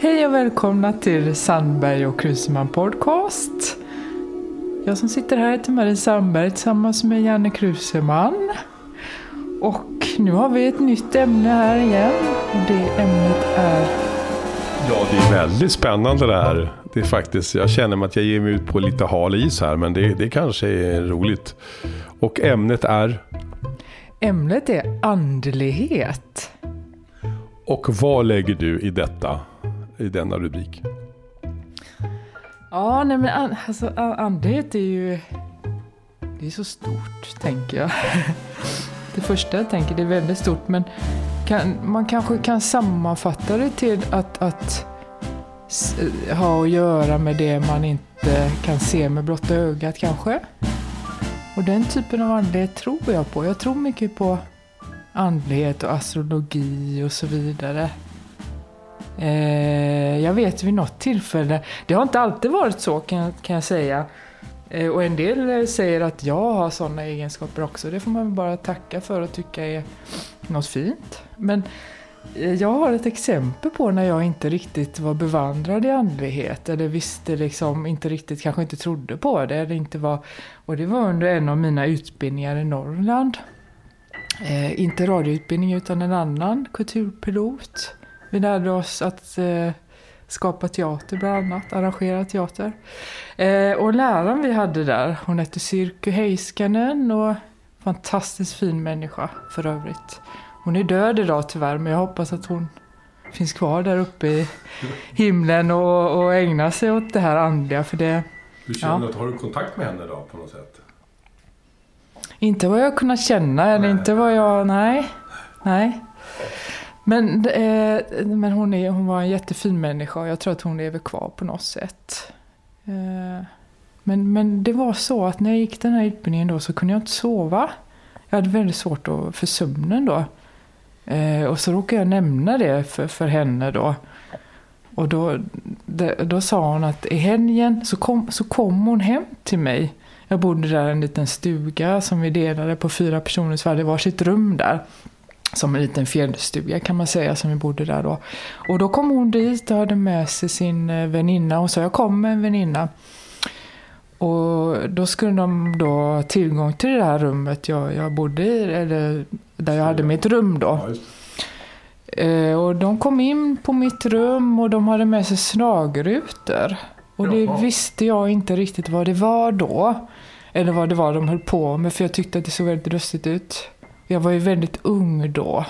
Hej och välkomna till Sandberg och Kruseman Podcast. Jag som sitter här heter Marie Sandberg tillsammans med Janne Kruseman. Och nu har vi ett nytt ämne här igen. Och det ämnet är... Ja, det är väldigt spännande det här. Det är faktiskt, jag känner mig att jag ger mig ut på lite hal is här, men det, det kanske är roligt. Och ämnet är? Ämnet är andlighet. Och vad lägger du i detta? I denna rubrik? Ja, nej men alltså, andlighet är ju det är så stort, tänker jag. Det första jag tänker, det är väldigt stort, men kan, man kanske kan sammanfatta det till att, att ha att göra med det man inte kan se med blotta ögat kanske. Och den typen av andlighet tror jag på. Jag tror mycket på andlighet och astrologi och så vidare. Eh, jag vet vid något tillfälle, det har inte alltid varit så kan, kan jag säga. Eh, och en del eh, säger att jag har sådana egenskaper också. Det får man bara tacka för och tycka är något fint. Men eh, jag har ett exempel på när jag inte riktigt var bevandrad i andlighet eller visste liksom inte riktigt, kanske inte trodde på det. Eller inte var, och det var under en av mina utbildningar i Norrland. Eh, inte radioutbildning utan en annan kulturpilot. Vi lärde oss att eh, skapa teater bland annat, arrangera teater. Eh, och läraren vi hade där, hon hette Sirku Heiskanen och fantastiskt fin människa för övrigt. Hon är död idag tyvärr, men jag hoppas att hon finns kvar där uppe i himlen och, och ägnar sig åt det här andliga. För det, du känner ja. att, har du kontakt med henne då på något sätt? Inte vad jag kunnat känna, eller inte vad jag, nej. Nej. Men, eh, men hon, är, hon var en jättefin människa och jag tror att hon lever kvar på något sätt. Eh, men, men det var så att när jag gick den här utbildningen då så kunde jag inte sova. Jag hade väldigt svårt för sömnen då. Eh, och så råkade jag nämna det för, för henne då. Och då, det, då sa hon att i helgen så kom, så kom hon hem till mig. Jag bodde där i en liten stuga som vi delade på fyra personer, så vi hade varsitt rum där som en liten fjällstuga kan man säga som vi bodde där då. Och då kom hon dit och hade med sig sin eh, väninna och sa jag kommer med en väninna. Och då skulle de då ha tillgång till det här rummet jag, jag bodde i, eller där jag hade mitt rum då. Eh, och de kom in på mitt rum och de hade med sig slagrutor. Och det visste jag inte riktigt vad det var då. Eller vad det var de höll på med, för jag tyckte att det såg väldigt lustigt ut. Jag var ju väldigt ung då.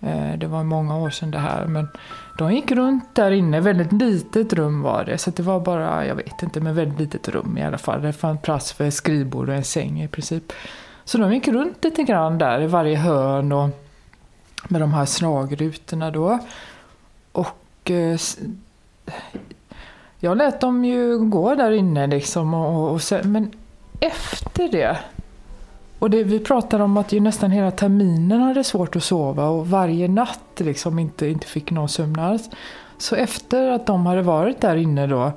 Eh, det var många år sedan det här. Men de gick runt där inne. Väldigt litet rum var det. Så det var bara, jag vet inte, men väldigt litet rum i alla fall. Det fanns plats för ett skrivbord och en säng i princip. Så de gick runt lite grann där i varje hörn och med de här slagrutorna då. Och eh, jag lät dem ju gå där inne liksom. Och, och sen, men efter det och det, vi pratade om att ju nästan hela terminen hade svårt att sova och varje natt liksom inte, inte fick någon sömn alls. Så efter att de hade varit där inne då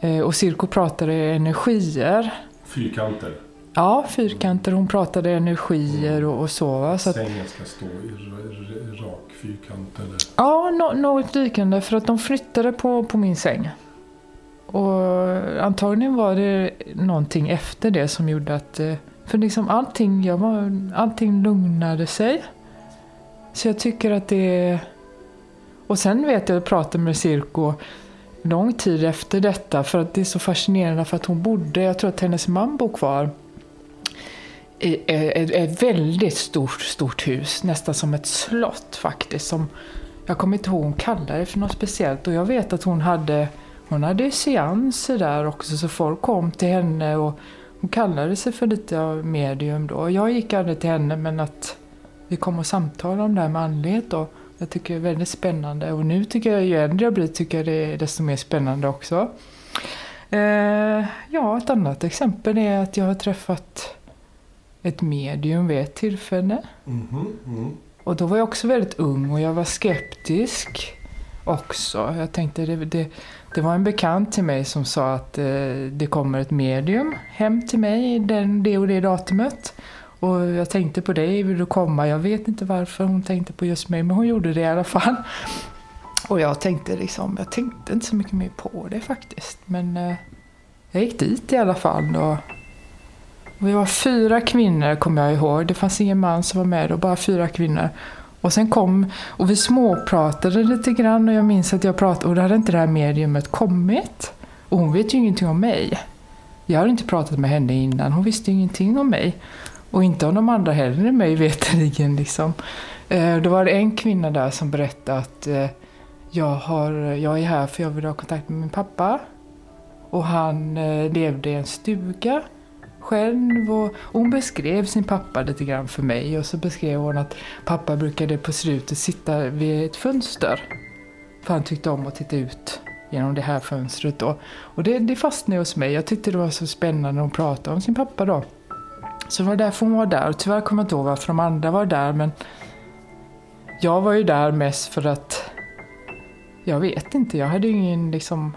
eh, och Cirko pratade energier. Fyrkanter? Ja, fyrkanter. Hon pratade energier och, och så. så att, Sängen ska stå i rak fyrkant eller? Ja, no, något liknande. För att de flyttade på, på min säng. Och antagligen var det någonting efter det som gjorde att eh, för liksom allting, jag var, allting lugnade sig. Så jag tycker att det är... Och sen vet jag att jag pratade med Cirko lång tid efter detta för att det är så fascinerande för att hon bodde, jag tror att hennes man bor kvar i ett väldigt stort, stort hus, nästan som ett slott faktiskt. Som, jag kommer inte ihåg hon kallade det för något speciellt och jag vet att hon hade, hon hade seanser där också så folk kom till henne och hon kallade sig för lite av medium då. Jag gick aldrig till henne men att vi kom och samtalade om det här med andlighet då. Jag tycker det är väldigt spännande och nu tycker jag ju äldre jag blir tycker jag det är desto mer spännande också. Eh, ja, ett annat exempel är att jag har träffat ett medium vid ett tillfälle. Mm -hmm. Och då var jag också väldigt ung och jag var skeptisk också. Jag tänkte det, det, det var en bekant till mig som sa att eh, det kommer ett medium hem till mig den, det och det datumet. Och jag tänkte på dig, vill du komma? Jag vet inte varför hon tänkte på just mig, men hon gjorde det i alla fall. Och jag tänkte liksom, jag tänkte inte så mycket mer på det faktiskt. Men eh, jag gick dit i alla fall. Och, vi var fyra kvinnor kommer jag ihåg. Det fanns ingen man som var med och bara fyra kvinnor. Och sen kom, och vi småpratade lite grann och jag minns att jag pratade, och då hade inte det här mediumet kommit. Och hon vet ju ingenting om mig. Jag hade inte pratat med henne innan, hon visste ingenting om mig. Och inte om de andra heller mig veterligen. Liksom. Eh, då var det en kvinna där som berättade att eh, jag, har, jag är här för jag vill ha kontakt med min pappa. Och han eh, levde i en stuga själv och hon beskrev sin pappa lite grann för mig och så beskrev hon att pappa brukade på slutet sitta vid ett fönster. För han tyckte om att titta ut genom det här fönstret då. Och det, det fastnade hos mig. Jag tyckte det var så spännande när hon pratade om sin pappa då. Så det var därför hon var där. Och tyvärr kommer jag inte ihåg varför de andra var där men jag var ju där mest för att jag vet inte, jag hade ju ingen liksom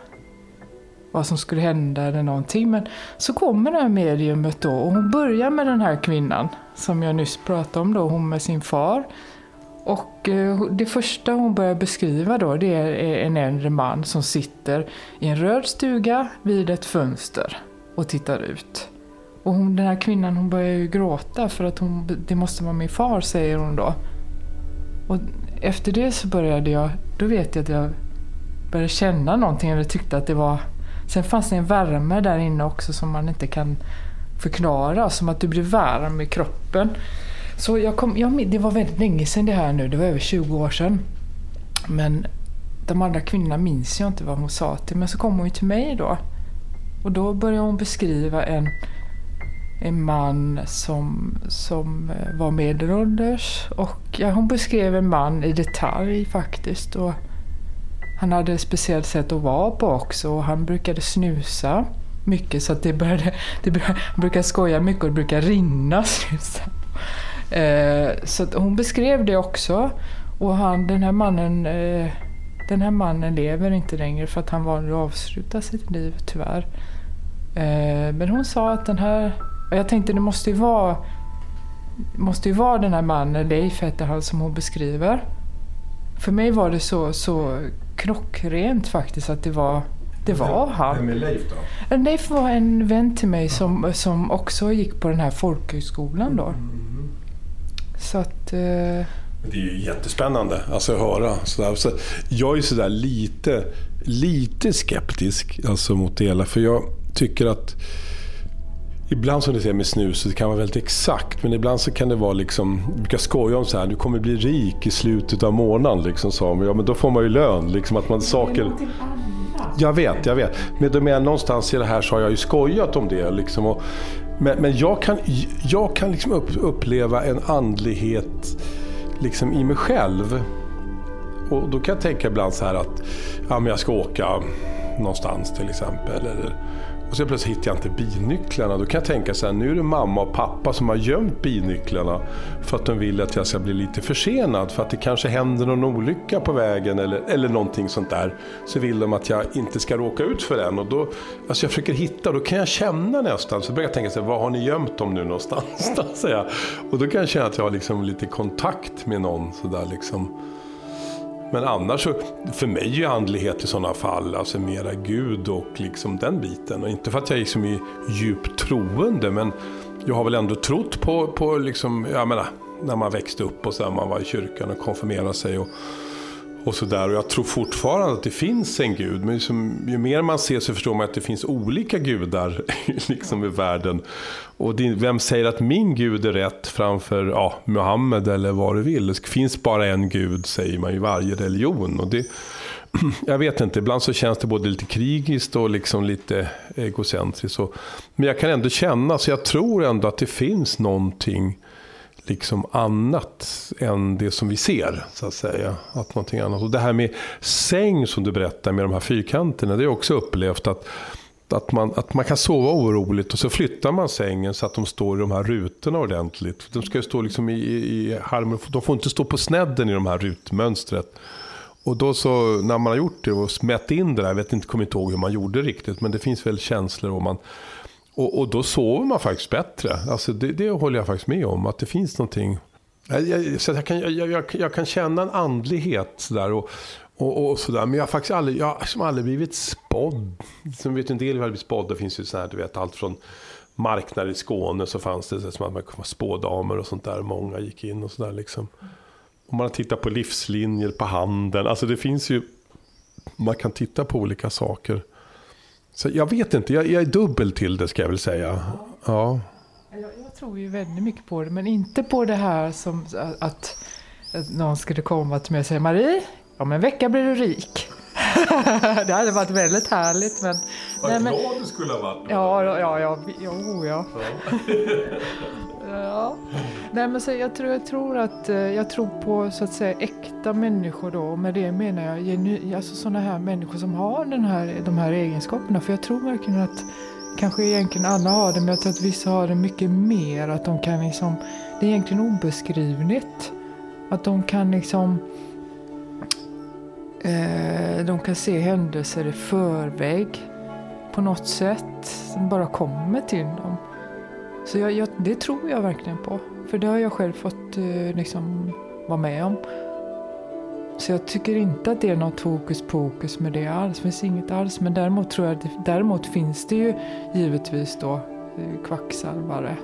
vad som skulle hända eller någonting. Men så kommer det här mediumet då och hon börjar med den här kvinnan som jag nyss pratade om då, hon med sin far. Och eh, det första hon börjar beskriva då det är en äldre man som sitter i en röd stuga vid ett fönster och tittar ut. Och hon, den här kvinnan hon börjar ju gråta för att hon, det måste vara min far säger hon då. Och efter det så började jag, då vet jag att jag började känna någonting eller tyckte att det var Sen fanns det en värme där inne också som man inte kan förklara, som att du blir varm i kroppen. Så jag kom, jag, det var väldigt länge sedan det här nu, det var över 20 år sedan. Men de andra kvinnorna minns jag inte vad hon sa till, men så kom hon ju till mig då. Och då började hon beskriva en, en man som, som eh, var medelålders. Och ja, hon beskrev en man i detalj faktiskt. Och han hade ett speciellt sätt att vara på också och han brukade snusa mycket så att det började, det började, han brukade skoja mycket och det brukade rinna snusa. Eh, så hon beskrev det också och han, den här mannen eh, den här mannen lever inte längre för att han valde att avsluta sitt liv tyvärr. Eh, men hon sa att den här, och jag tänkte det måste ju vara måste ju vara den här mannen, Leif heter han som hon beskriver. För mig var det så, så klockrent faktiskt att det var, det var han. Vem är Leif då? Leif var en vän till mig som, som också gick på den här folkhögskolan då. Mm. Så att... Eh... Det är ju jättespännande alltså, att höra. Sådär. Så jag är sådär lite, lite skeptisk alltså, mot det hela. För jag tycker att Ibland som du säger med snus, det kan vara väldigt exakt. Men ibland så kan det vara liksom, jag brukar skoja om så här, du kommer bli rik i slutet av månaden. Liksom, så. Ja, men då får man ju lön. Liksom, att man saker... Jag vet, jag vet. Men menar, någonstans i det här så har jag ju skojat om det. Liksom, och, men, men jag kan, jag kan liksom upp, uppleva en andlighet liksom, i mig själv. Och då kan jag tänka ibland så här att ja, men jag ska åka någonstans till exempel. Eller, och så plötsligt hittar jag inte bilnycklarna. Då kan jag tänka så här, nu är det mamma och pappa som har gömt bilnycklarna för att de vill att jag ska bli lite försenad. För att det kanske händer någon olycka på vägen eller, eller någonting sånt där. Så vill de att jag inte ska råka ut för den. Och då, alltså jag försöker hitta, då kan jag känna nästan. Så börjar jag tänka så här, var har ni gömt dem nu någonstans? Och då kan jag känna att jag har liksom lite kontakt med någon. Så där liksom. Men annars, så, för mig är andlighet i sådana fall alltså mera Gud och liksom den biten. Och inte för att jag liksom är djupt troende, men jag har väl ändå trott på, på liksom, jag menar, när man växte upp och sen man var i kyrkan och konfirmerade sig. Och, och sådär. Och jag tror fortfarande att det finns en gud. Men liksom, ju mer man ser så förstår man att det finns olika gudar liksom i världen. Och det, vem säger att min gud är rätt framför ja, Muhammed eller vad du vill? Det finns bara en gud säger man i varje religion. Och det, jag vet inte, ibland så känns det både lite krigiskt och liksom lite egocentriskt. Och, men jag kan ändå känna, så jag tror ändå att det finns någonting liksom annat än det som vi ser. så att säga. Att någonting annat. Och det här med säng som du berättar med de här fyrkanterna. Det har jag också upplevt att att man, att man kan sova oroligt och så flyttar man sängen så att de står i de här rutorna ordentligt. De ska ju stå liksom i, i harmon, De får inte stå på snedden i de här rutmönstret. Och då så, när man har gjort det och mätt in det där, jag vet inte, kommer inte ihåg hur man gjorde riktigt, men det finns väl känslor om man och, och då sover man faktiskt bättre. Alltså det, det håller jag faktiskt med om. Att det finns någonting. Jag, jag, så jag, kan, jag, jag, jag kan känna en andlighet sådär. Och, och, och sådär. Men jag har faktiskt aldrig, jag har liksom aldrig blivit spådd. Som vet en del har blivit spådd. Det finns ju så här, du vet allt från marknader i Skåne så fanns det som att man kunde spådamer och sånt där. Många gick in och sådär liksom. Om man tittar på livslinjer på handeln. Alltså det finns ju, man kan titta på olika saker. Så jag vet inte, jag, jag är dubbel till det ska jag väl säga. Ja. Jag, jag, tror ju väldigt mycket på det, men inte på det här som att, att någon skulle komma till mig och säga Marie, om en vecka blir du rik. det hade varit väldigt härligt. Men, Vad glad du skulle ha varit. Ja, ja, ja, ja, oh, ja. ja. Nej, men så jag, tror, jag tror att eh, jag tror på så att säga äkta människor då. Och med det menar jag genu, alltså sådana här människor som har den här, de här egenskaperna. För jag tror verkligen att kanske egentligen alla har det, men jag tror att vissa har det mycket mer. Att de kan liksom, det är egentligen obeskrivligt. Att de kan liksom Eh, de kan se händelser i förväg på något sätt som bara kommer till dem. Så jag, jag, det tror jag verkligen på. För det har jag själv fått eh, liksom, vara med om. Så jag tycker inte att det är något hokus pokus med det alls. Det finns inget alls. Men däremot tror jag att det, däremot finns det ju givetvis då eh, kvacksalvare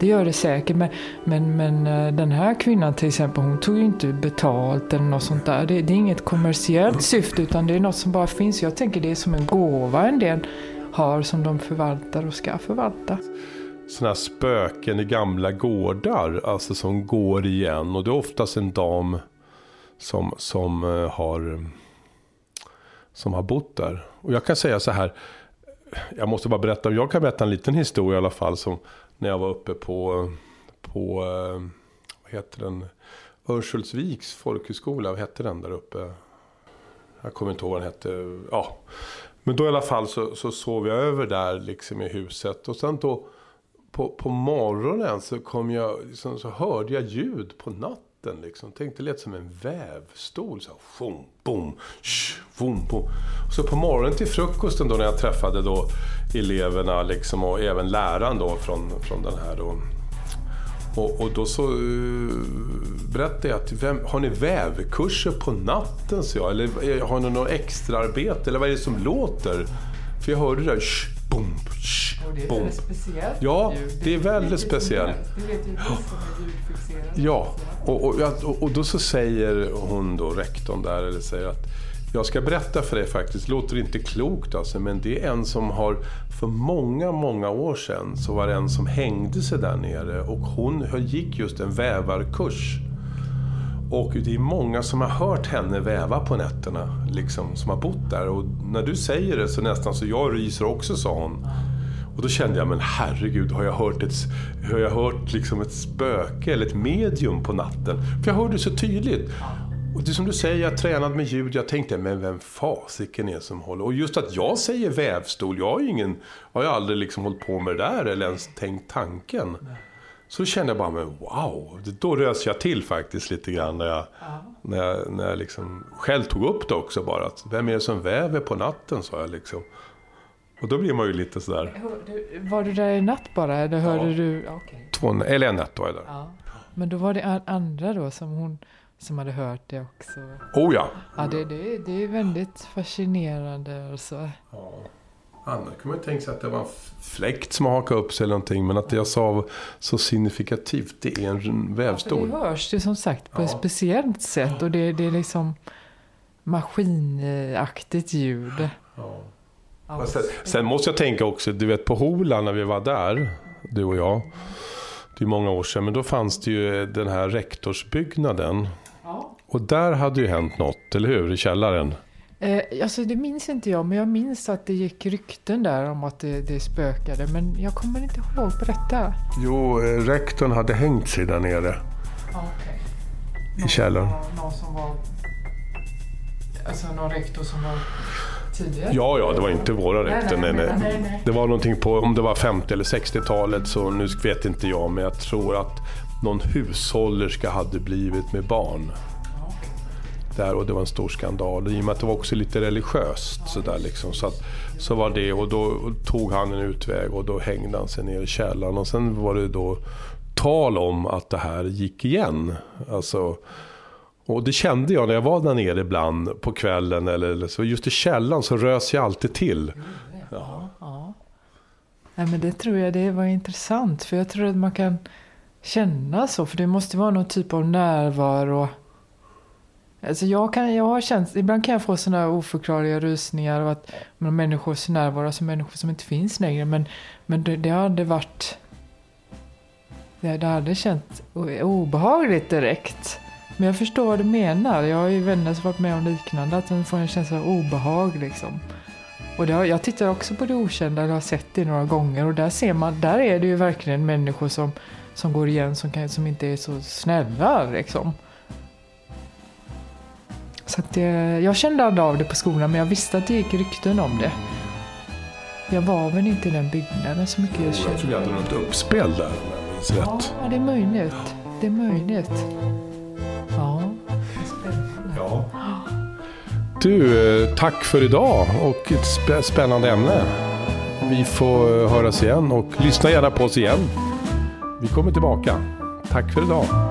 det gör det säkert. Men, men, men eh, den här kvinnan till exempel, hon tog ju inte betalt eller något sånt där. Det, det, är inget kommersiellt syfte utan det är något som bara finns. Jag tänker det är som en gåva en del har som de förvaltar och ska förvalta. Sådana här spöken i gamla gårdar, alltså som går igen. Och det är oftast en dam som, som, eh, har, som har bott där. Och jag kan säga så här, jag måste bara berätta, jag kan berätta en liten historia i alla fall. Som, när jag var uppe på, på eh, vad heter den? Örnsköldsviks folkhögskola, vad hette den där uppe? Jag kommer inte ihåg vad den hette. Ja. Men då i alla fall så, så sov jag över där liksom i huset. Och sen då på, på morgonen så, kom jag, liksom, så hörde jag ljud på natten. Liksom. Tänk, det lät som en vävstol. Så här, boom, boom, sh, boom, boom. Så på morgonen till frukosten då när jag träffade då eleverna liksom, och även läraren då från, från den här då. Och, och, då så uh, berättade jag att vem, har ni vävkurser på natten? Så jag, eller eh, har ni något extraarbete? Eller vad är det som låter? För jag hörde det där sh, boom, sh, och det är boom. väldigt speciellt Ja, det, det är väldigt speciellt. Det vet ju inte som är. Ja, och, och, och, då så säger hon då, rektorn där, eller säger att jag ska berätta för dig faktiskt, låter inte klokt alltså, men det är en som har, för många, många år sedan, så var det en som hängde sig där nere och hon gick just en vävarkurs. Och det är många som har hört henne väva på nätterna, liksom, som har bott där. Och när du säger det så nästan så jag ryser också, sa hon. Och då kände jag, men herregud, har jag hört ett, har jag hört liksom ett spöke eller ett medium på natten? För jag hörde det så tydligt. Och det är som du säger, jag tränade med ljud. Jag tänkte, men vem fasiken är det som håller... Och just att jag säger vävstol, jag har ju ingen... Har jag aldrig liksom hållit på med det där eller ens tänkt tanken. Så kände jag bara, men wow. Då rös jag till faktiskt lite grann när jag, ja. när jag, när jag liksom själv tog upp det också bara. Att, vem är det som väver på natten, sa jag liksom. Och då blir man ju lite sådär. Var du där i natt bara? Eller hörde ja. du? Okay. Två, eller en natt var jag där. Ja. Men då var det andra då som hon som hade hört det också. Oh ja! Ja, det, det, det är väldigt fascinerande alltså. Ja. Annars kan man tänka sig att det var en fläkt som hakade upp sig eller någonting. Men att det jag sa så signifikativt, det är en vävstol. Ja, det hörs det som sagt på ja. ett speciellt sätt. Och det, det är liksom maskinaktigt ljud. Ja. Ja. Sen, sen, måste jag tänka också, du vet på Hola när vi var där, du och jag. Det är många år sedan, men då fanns det ju den här rektorsbyggnaden. Och där hade ju hänt något, eller hur? I källaren. Eh, alltså det minns inte jag, men jag minns att det gick rykten där om att det, det spökade. Men jag kommer inte ihåg detta. Jo, eh, rektorn hade hängt sig där nere. Okay. I källaren. Någon som var... Alltså någon rektor som var tidigare? Ja, ja, det var inte våra rektor. Nej nej, nej, nej, Det var någonting på, om det var 50 eller 60-talet, så nu vet inte jag, men jag tror att någon hushållerska hade blivit med barn där och det var en stor skandal. I och med att det var också lite religiöst så där liksom. Så, att, så var det och då tog han en utväg och då hängde han sig ner i källaren. Och sen var det då tal om att det här gick igen. Alltså, Och det kände jag när jag var där nere ibland på kvällen eller, eller så. Just i källan så rös jag alltid till. Ja. ja. Nej, men det tror jag det var intressant. För jag tror att man kan känna så. För det måste vara någon typ av närvaro. Alltså jag, kan, jag har känt, ibland kan jag få sådana här oförklarliga rusningar och att människors närvaro, alltså människor som inte finns längre. Men, men det, det hade varit... Det, det hade känts obehagligt direkt. Men jag förstår vad du menar. Jag har ju vänner som varit med om liknande, att de får en känsla av obehag liksom. Och har, jag tittar också på det okända, eller har sett det några gånger och där ser man, där är det ju verkligen människor som, som går igen som, kan, som inte är så snälla liksom. Så det, jag kände aldrig av det på skolan men jag visste att det gick rykten om det. Jag var väl inte i den byggnaden så mycket. Jag, jag tror vi hade något uppspel där om jag minns rätt. Ja, det är möjligt. Det är möjligt. Ja. ja. Du, eh, tack för idag och ett spännande ämne. Vi får eh, höras igen och lyssna gärna på oss igen. Vi kommer tillbaka. Tack för idag.